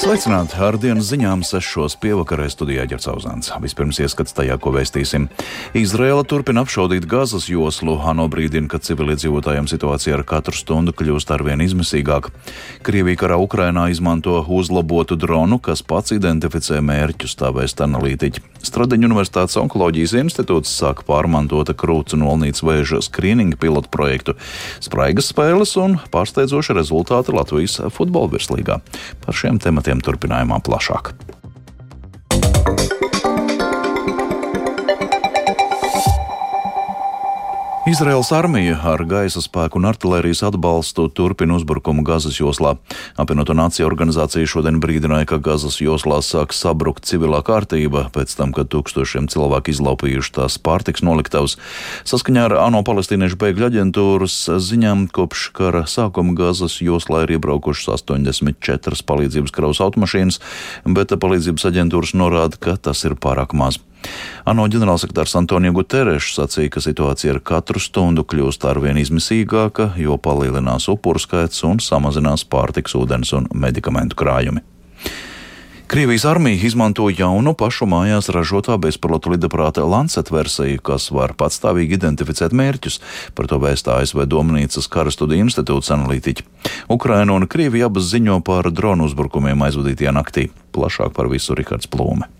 Sveicināti! Ar dienas ziņām sešos pievakarē studijā Ģercauzāns. Vispirms ieskats tajā, ko vēstīsim. Izraela turpina apšaudīt gazas joslu, ANO brīdina, ka civiliedzīvotājiem situācija ar katru stundu kļūst arvien izmisīgāka. Krievija karā Ukrainā izmanto uzlabotu dronu, kas pats identificē mērķus, tā vēst analītiķi. Stradiņu Universitātes onkoloģijas institūts sāk pārmantota krūts un olnīcas vēža skrīninga pilotu projektu, spraigas spēles un pārsteidzoši rezultāti Latvijas futbola virslīgā. Par šiem tematiem tematiem turpinājumā plašāk. Izraels armija ar gaisa spēku un artērijas atbalstu turpina uzbrukumu Gazas joslā. Apvienoto Nāciju organizācija šodien brīdināja, ka Gazas joslā sāk sabrukt civilā kārtība pēc tam, kad tūkstošiem cilvēku izlaupījuši tās pārtiks noliktavas. Saskaņā ar ANO palestīniešu bēgļu aģentūras ziņām kopš kara sākuma Gazas joslā ir iebraukušas 84 palīdzības kravas automašīnas, bet palīdzības aģentūras norāda, ka tas ir pārāk maz. ANO ģenerālsekretārs Antonija Guterres sacīja, ka situācija ar katru stundu kļūst arvien izmisīgāka, jo palielinās upuru skaits un samazinās pārtiks, ūdens un medikamentu krājumi. Krievijas armija izmanto jaunu pašu mājās ražotā bezpilota lidaprāta Lancet versiju, kas var patstāvīgi identificēt mērķus. Par to vēstā ASV Domnīcas kara studiju institūts analītiķi. Ukraina un Krievija abas ziņo par dronu uzbrukumiem aizvadītajā naktī. Plašāk par visu Rihards Plūme.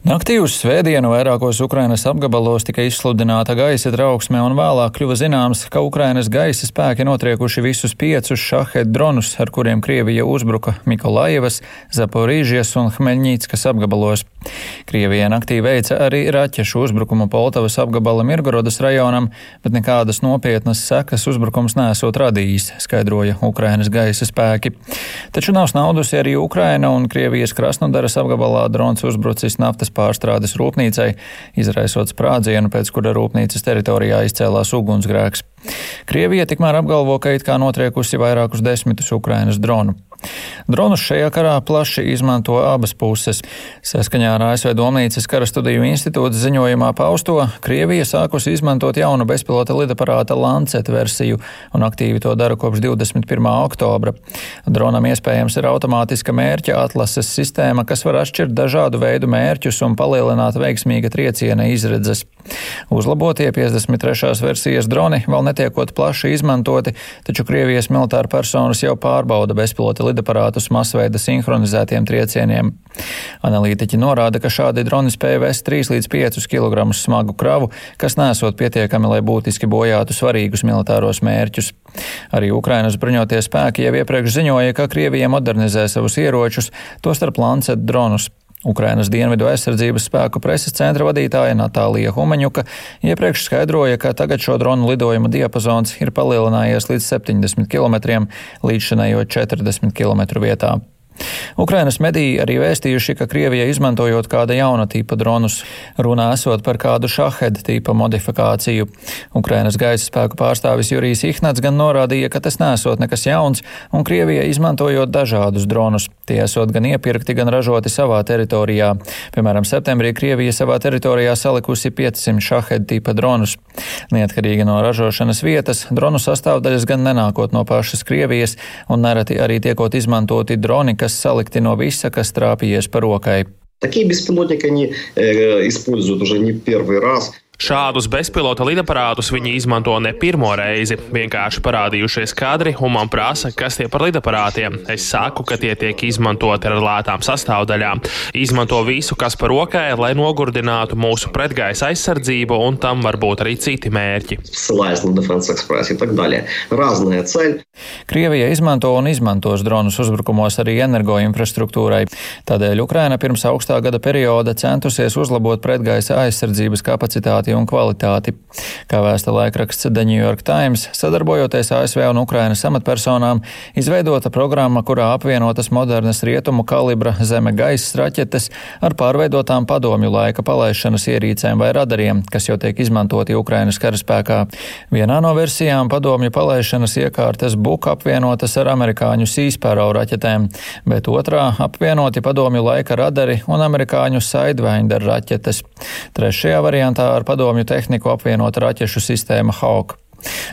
Naktī uz svētdienu vairākos Ukrainas apgabalos tika izsludināta gaisa trauksme, un vēlāk kļuva zināms, ka Ukrainas gaisa spēki notriekuši visus piecus šahet dronus, ar kuriem Krievija uzbruka Mikolaivas, Zaporīžijas un Hmeļņīckas apgabalos. Krievija naktī veica arī raķešu uzbrukumu Poltavas apgabala Mirgorodas rajonam, bet nekādas nopietnas sekas uzbrukums nesot radījis, skaidroja Ukrainas gaisa spēki. Taču nav snaudusi arī Ukraina un Krievijas Krasnodaras apgabalā drons uzbrucis naftas naftas pārstrādes rūpnīcai, izraisot sprādzienu, pēc kura rūpnīcas teritorijā izcēlās ugunsgrēks. Krievija tikmēr apgalvo, ka it kā notriekusi vairākus desmitus Ukrainas dronu. Dronus šajā karā plaši izmanto abas puses. Saskaņā ar ASV Domnīcas kara studiju institūta ziņojumā pausto, Krievija sākusi izmantot jaunu bezpilota lidaparāta Lancet versiju un aktīvi to dara kopš 21. oktobra. Dronam iespējams ir automātiska mērķa atlases sistēma, kas var atšķirt dažādu veidu mērķus un palielināt veiksmīga trieciena izredzes. Uzlabotie 53. versijas droni vēl netiekot plaši izmantoti, taču Krievijas militāra personas jau pārbauda bezpilota lidaparātus masveida sinhronizētiem triecieniem. Analītiķi norāda, ka šādi droni spēja vest 3 līdz 5 kg smagu kravu, kas nesot pietiekami, lai būtiski bojātu svarīgus militāros mērķus. Arī Ukrainas bruņotie spēki jau iepriekš ziņoja, ka Krievija modernizē savus ieročus, tostarp Lancet dronus. Ukrainas dienvidu aizsardzības spēku preses centra vadītāja Natālija Humaņuka iepriekš skaidroja, ka tagad šo dronu lidojuma diapazons ir palielinājies līdz 70 km, līdz šinējo 40 km vietā. Ukrainas mediji arī vēstījuši, ka Krievija izmantojot kāda jauna tipa dronus, runā esot par kādu šaheda tipa modifikāciju. Ukrainas gaisa spēku pārstāvis Jurijs Ihnats gan norādīja, ka tas nesot nekas jauns, un Krievija izmantojot dažādus dronus. Tie esot gan iepirkti, gan ražoti savā teritorijā. Piemēram, septembrī Krievija savā teritorijā salikusi 500 šaheda tipa dronus. Neatkarīgi no ražošanas vietas, dronu sastāvdaļas gan nenākot no pašas Krievijas, un nereti arī tiekot izmantoti droni, kas salikti no visa, kas trāpījies pa rokai. Такие беспилотники они э, используют уже не первый раз. Šādus bezpilota lidaparātus viņi izmanto ne pirmo reizi. Vienkārši parādījušies kadri, un man prasa, kas tie par lidaparātiem. Es saku, ka tie tiek izmantoti ar lētām sastāvdaļām. Izmanto visu, kas par rokai, lai nogurdinātu mūsu pretgaisa aizsardzību, un tam var būt arī citi mērķi. Krievija izmanto un izmantos dronus uzbrukumos arī energoinfrastruktūrai. Tādēļ Ukraina pirms augstā gada perioda centusies uzlabot pretgaisa aizsardzības kapacitāti kvantitāti un kvalitāti. Kā vēsta laikraksts The New York Times, sadarbojoties ASV un Ukrainas amatpersonām, izveidota programma, kurā apvienotas modernas rietumu kalibra zeme gaisa raķetes ar pārveidotām padomju laika palaišanas ierīcēm vai radariem, kas jau tiek izmantoti Ukrainas karaspēkā. Vienā no versijām padomju palaišanas iekārtas Buk apvienotas ar amerikāņu Sīspērau raķetēm, bet otrā apvienoti padomju laika radari un amerikāņu Sidewinder raķetes. Trešajā variantā ar padomju tehniku apvienota raķešu sistēma Hawk.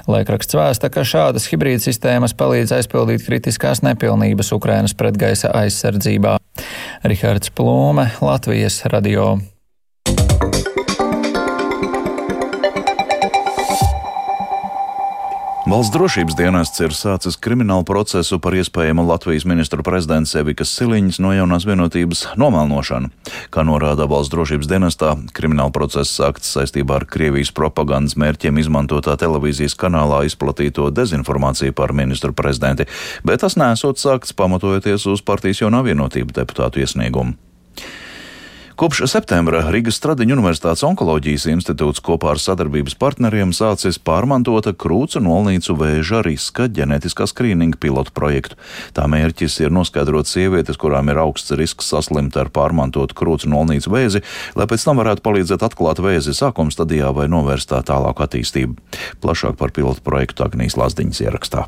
Laikraksts vēsta, ka šādas hibrīda sistēmas palīdz aizpildīt kritiskās nepilnības Ukrainas pretgaisa aizsardzībā. Rihards Plūme, Latvijas radio. Valsts drošības dienests ir sācis kriminālu procesu par iespējamu Latvijas ministru prezidents Evikas Siliņas no jaunās vienotības nomelnošanu. Kā norāda valsts drošības dienestā, krimināla process sākts saistībā ar Krievijas propagandas mērķiem izmantotā televīzijas kanālā izplatīto dezinformāciju par ministru prezidenti, bet tas nesot sākts pamatojoties uz partijas jaunā vienotība deputātu iesniegumu. Kopš septembra Rīgas Stradiņu Universitātes onkoloģijas institūts kopā ar sadarbības partneriem sācis pārmantota krūcu nolnīcu vēža riska ģenētiskā skrīninga pilotu projektu. Tā mērķis ir noskaidrot sievietes, kurām ir augsts risks saslimt ar pārmantotu krūcu nolnīcu vēzi, lai pēc tam varētu palīdzēt atklāt vēzi sākuma stadijā vai novērst tā tālāku attīstību. Plašāk par pilotu projektu Agnijas Lazdiņas ierakstā.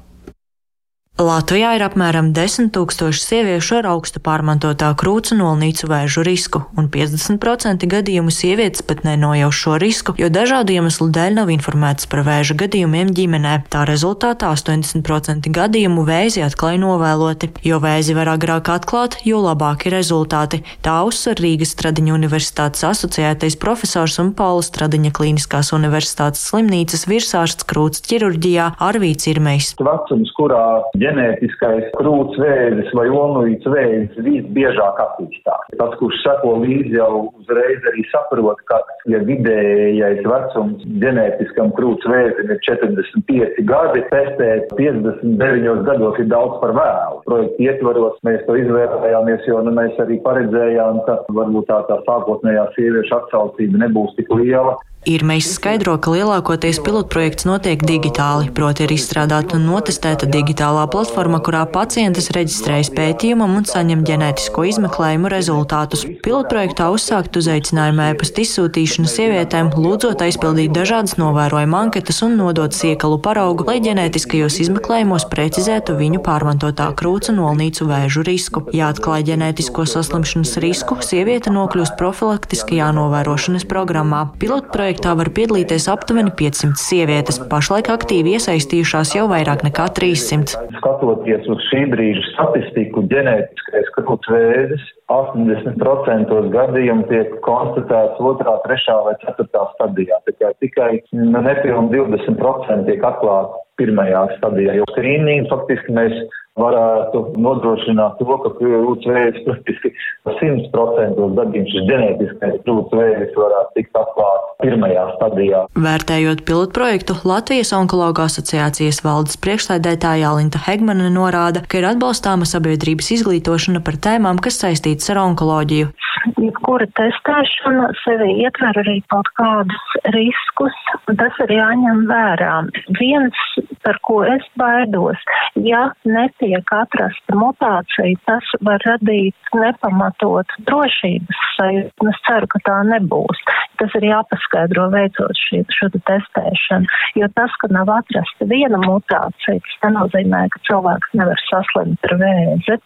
Latvijā ir apmēram 10 tūkstoši sieviešu ar augstu pārmantotā krūcu nolnīcu vēžu risku, un 50% gadījumu sievietes pat nenojauš šo risku, jo dažādu iemeslu dēļ nav informētas par vēža gadījumiem ģimenē. Tā rezultātā 80% gadījumu vēzi atklāja novēloti. Jo vēzi var agrāk atklāt, jo labāki rezultāti. Tā uzsver Rīgas Stradiņa Universitātes asociētais profesors un Paula Stradiņa Kliniskās Universitātes slimnīcas virsārsts krūts ķirurģijā Arvīts Irmejs. Vecums, kurā ģenētiskais krūts vēzis vai olnīts vēzis visbiežāk attīstās. Tas, kurš seko līdzi jau uzreiz arī saprot, ka, ja vidējais vecums ģenētiskam krūts vēzim ir 45 gadi, testēt 59 gados ir daudz par vēlu. Projekta ietvaros mēs to izvērtējāmies, jo nu, mēs arī paredzējām, ka varbūt tā, tā sākotnējā sieviešu atsaucība nebūs tik liela. Irmais skaidro, ka lielākoties pilotprojekts notiek digitāli, proti ir izstrādāta un notestēta digitālā platforma, kurā pacientis reģistrējas pētījumam un saņem ģenētisko izmeklējumu rezultātus. Pilotprojektā uzsākt uzaicinājumu ēpastu izsūtīšanu sievietēm, lūdzot aizpildīt dažādas novērojuma anketas un nodot siekalu paraugu, lai ģenētiskajos izmeklējumos precizētu viņu pārmantotā krūca nolnīcu vēžu risku. Ja atklāja ģenētisko saslimšanas risku, sieviete nokļūst profilaktiskajā novērošanas programmā. Pilotprojekts projektā var piedalīties aptuveni 500 sievietes. Pašlaik aktīvi iesaistījušās jau vairāk nekā 300. Skatoties uz šī brīža statistiku, ģenētiskais krūtsvēzis 80% gadījumu tiek konstatēts otrā, trešā vai ceturtā stadijā. Tikai, tikai nepilni 20% tiek atklāti pirmajā stadijā, jo skrīningu faktiski mēs varētu nodrošināt to, ka krūts vējas praktiski 100% gadījumos šis ģenētiskais krūts vējas varētu tikt atklāts pirmajā stadijā. Vērtējot pilotprojektu, Latvijas onkologa asociācijas valdes priekšsēdētāja Alinta Hegmane norāda, ka ir atbalstāma sabiedrības izglītošana par tēmām, kas saistītas ar onkoloģiju. Jebkura testēšana sevi ietver arī kaut kādus riskus, un tas ir jāņem vērā. Viens, par ko es baidos, ja netiek netiek atrasta mutācija, tas var radīt nepamatot drošības sajūtu. Es ceru, ka tā nebūs. Tas ir jāpaskaidro veicot šī, šo testēšanu, jo tas, ka nav atrasta viena mutācija, tas nenozīmē, ka cilvēks nevar saslimt ar vēzi.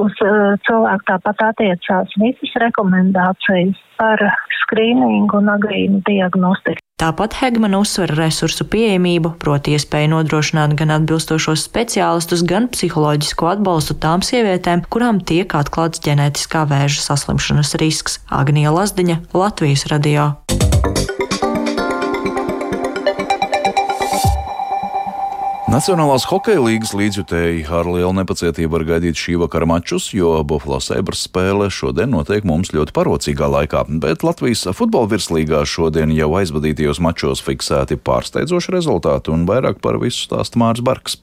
Uz uh, cilvēku tāpat attiecās visas rekomendācijas par skrīningu un agrīnu diagnostiku. Tāpat Hegman uzsver resursu pieejamību, proti iespēju nodrošināt gan atbilstošos speciālistus, gan psiholoģisko atbalstu tām sievietēm, kurām tiek atklāts ģenētiskā vēža saslimšanas risks. Agnija Lazdiņa, Latvijas radio. Nacionālās hokeja līnijas līdzjutēji ar lielu nepacietību var gaidīt šī vakara mačus, jo Buffalo Sabres spēle šodien notiek mums ļoti parocīgā laikā, bet Latvijas futbola virslīgā šodien jau aizvadītajos mačos fiksēti pārsteidzoši rezultāti un vairāk par visu stāsta Mārs Barks.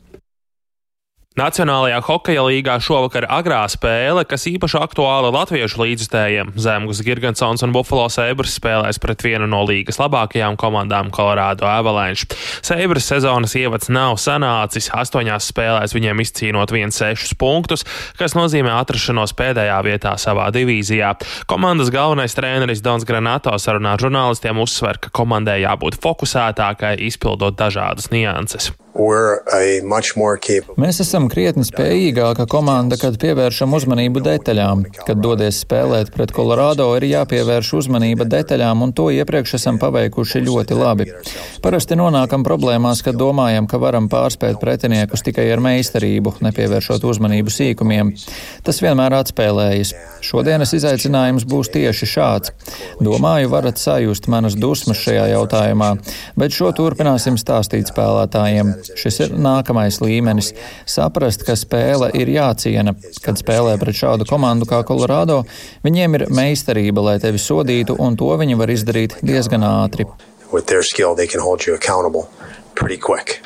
Nacionālajā hokeja līgā šovakar agrā spēle, kas īpaši aktuāla latviešu līdzstējiem. Zemgus Girgansons un Buffalo Sabres spēlēs pret vienu no līgas labākajām komandām Colorado Avalanche. Sabres sezonas ievads nav sanācis, astoņās spēlēs viņiem izcīnot 1,6 punktus, kas nozīmē atrašanos pēdējā vietā savā divīzijā. Komandas galvenais treneris Dons Granato sarunā ar žurnālistiem uzsver, ka komandai jābūt fokusētākai, izpildot dažādas nianses. Mēs esam krietni spējīgāka komanda, kad pievēršam uzmanību detaļām. Kad dodies spēlēt pret Colorado, ir jāpievērš uzmanība detaļām, un to iepriekš esam paveikuši ļoti labi. Parasti nonākam problēmās, kad domājam, ka varam pārspēt pretiniekus tikai ar meistarību, nepievēršot uzmanību sīkumiem. Tas vienmēr atspēlējas. Šodienas izaicinājums būs tieši šāds. Domāju, varat sajust manas dusmas šajā jautājumā, bet šo turpināsim stāstīt spēlētājiem. Šis ir nākamais līmenis - saprast, ka spēle ir jāciena. Kad spēlē pret šādu komandu kā Colorado, viņiem ir meistarība, lai tevi sodītu, un to viņi var izdarīt diezgan ātri. With their skill, they can hold you accountable.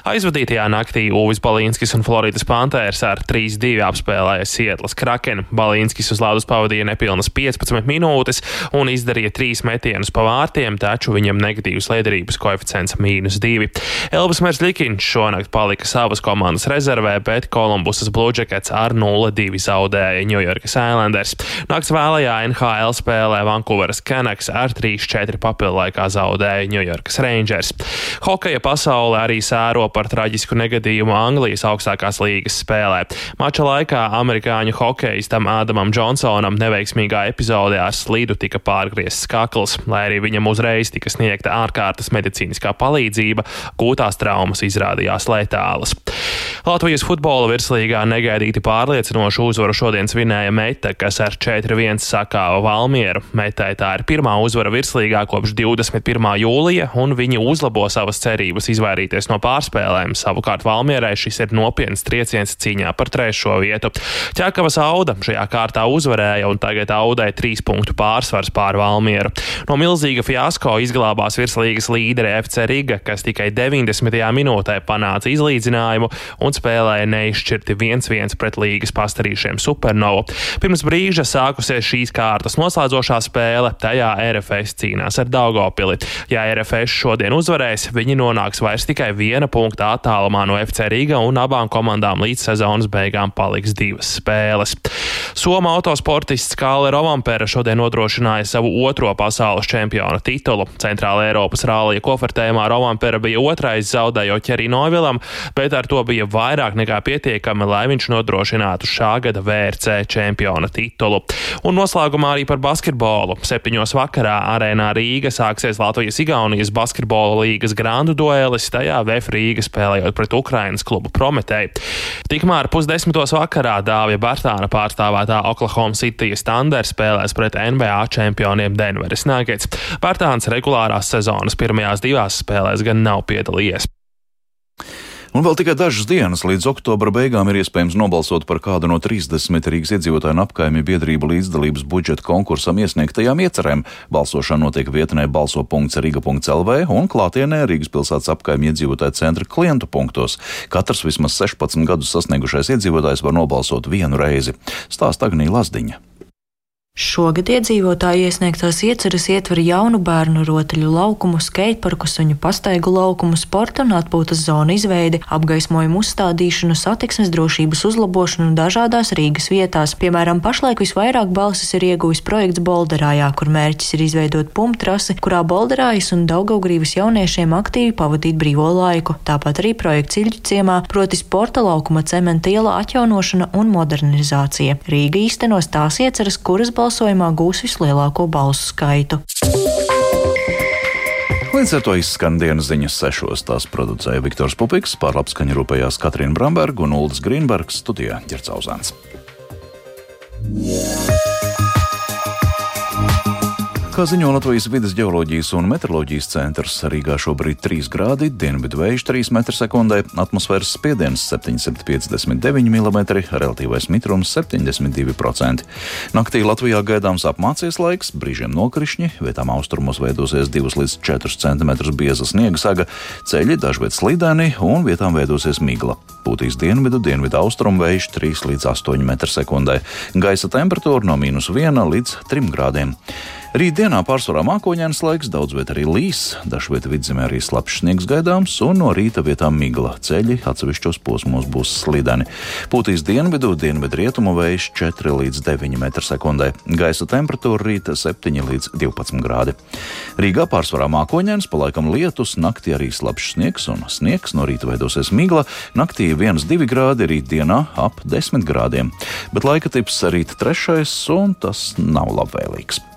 Aizvadītajā naktī Uvis Balīnskis un Floridas Panthers ar 3-2 apspēlēja Sietlas Kraken. Balīnskis uz ledus pavadīja nepilnas 15 minūtes un izdarīja 3 metienus pa vārtiem, taču viņam negatīvs liederības koeficients - mīnus 2. Elvis Mersļikiņš šonakt palika savas komandas rezervē, bet Kolumbusas Bluejackets ar 0-2 zaudēja York Islanders. Nakts vēlajā NHL spēlē Vankūveras Canucks ar 3-4 papildu laikā zaudēja York Rangers. Hokeja pasaulē arī sēro par traģisku negadījumu Anglijas augstākās līgas spēlē. Mača laikā amerikāņu hokeistam Ādamam Džonsonam neveiksmīgā epizodē ar slīdu tika pārgriezts kakls, lai arī viņam uzreiz tika sniegta ārkārtas medicīniskā palīdzība, gūtās traumas izrādījās letālas. Latvijas futbola virslīgā negaidīti pārliecinošu uzvaru šodien svinēja Meita, kas ar 4-1 sakāva Valmieru. Meitai tā ir pirmā uzvara virslīgā kopš 21. jūlija, un viņi uzlabo savas cerības izvairīt izvairīties no pārspēlēm. Savukārt Valmierai šis ir nopietns trieciens cīņā par trešo vietu. Ķekavas Auda šajā kārtā uzvarēja un tagad Audai trīs punktu pārsvars pār Valmieru. No milzīga fiasko izglābās virslīgas līdere FC Riga, kas tikai 90. minūtē panāca izlīdzinājumu un spēlēja neizšķirti 1-1 pret līgas pastarīšiem Supernovu. Pirms brīža sākusies šīs kārtas noslēdzošā spēle, tajā RFS cīnās ar Daugopili. Ja RFS šodien uzvarēs, viņi nonāks vairs tikai viena punkta attālumā no FC Riga un abām komandām līdz sezonas beigām paliks divas spēles. Soma autosportists Kāle Rovampera šodien nodrošināja savu otro pasaules čempiona titulu. Centrāla Eiropas rālija kofertējumā Rovampera bija otrais zaudējot Ķerī Noivilam, bet ar to bija vairāk nekā pietiekami, lai viņš nodrošinātu šā gada VRC čempiona titulu. Un noslēgumā arī par basketbolu. Septiņos vakarā arēnā Rīga sāksies Latvijas-Igaunijas basketbola līgas grandu duelis. Tajā VF Rīga spēlējot pret Ukrainas klubu Prometēju. Tikmēr pusdesmitos vakarā Dāvija Bartāna pārstāvētā Oklahoma City Thunder spēlēs pret NBA čempioniem Denveris Nuggets. Bartāns regulārās sezonas pirmajās divās spēlēs gan nav piedalījies. Un vēl tikai dažas dienas līdz oktobra beigām ir iespējams nobalsot par kādu no 30 Rīgas iedzīvotāju un apkaimju biedrību līdzdalības budžeta konkursam iesniegtajām iecerēm. Balsošana notiek vietnē balso.riga.lv un klātienē Rīgas pilsētas apkaimju iedzīvotāju centra klientu punktos. Katrs vismaz 16 gadus sasniegušais iedzīvotājs var nobalsot vienu reizi. Stāsta Agnija Lazdiņa. Šogad iedzīvotāji iesniegtās ieceras ietver jaunu bērnu rotaļu laukumu, skateparku, suņu pastaigu laukumu, sporta un atpūtas zonu izveidi, apgaismojumu uzstādīšanu, satiksmes drošības uzlabošanu dažādās Rīgas vietās. Piemēram, pašlaik visvairāk balsis ir ieguvis projekts Bolderājā, kur mērķis ir izveidot pumtrasi, kurā Bolderājas un Daugaugrības jauniešiem aktīvi pavadīt brīvo laiku. Tāpat arī projekts Iļģu ciemā, proti sporta laukuma cementa iela atjaunošana un modernizācija. Rīga īstenos tās ieceras, kuras balsis balsojumā gūs vislielāko balsu skaitu. Līdz ar to izskan dienas ziņas sešos. Tās producēja Viktors Pupiks, pārlapskaņa rūpējās Katrīna Bramberga un Uldis Grīnbergs, studijā Ģercauzāns. Yeah. Kā ziņo Latvijas vidas geoloģijas un meteoroloģijas centrs, Rīgā šobrīd 3 grādi, dienvidu vējš 3 m2, atmosfēras spiediens 759 mm, relatīvais mitrums 72%. Naktī Latvijā gaidāms apmācies laiks, brīžiem nokrišņi, vietām austrumos veidosies 2 līdz 4 cm bieza sniega saga, ceļi dažviet slideni un vietām veidosies migla. Pūtīs dienvidu, dienvidu austrumu vējš 3 līdz 8 m2. Gaisa temperatūra no mīnus 1 līdz 3 grādiem. Rītdienā pārsvarā mākoņdienas laiks, daudz vietā arī līs, dažviet vidzemē arī slapjš sniegs gaidāms, un no rīta vietām migla. Ceļi atsevišķos posmos būs slideni. Pūtīs dienvidu, dienvidu rietumu vējš 4 līdz 9 m2. Gaisa temperatūra rīta 7 līdz 12 grādi. Rīgā pārsvarā mākoņdienas, palaikam lietus, naktī arī slapjš sniegs, un sniegs no rīta veidosies migla, naktī 1-2 grādi, rītdienā ap 10 grādiem. Bet laika tips rīt trešais, un tas nav labvēlīgs.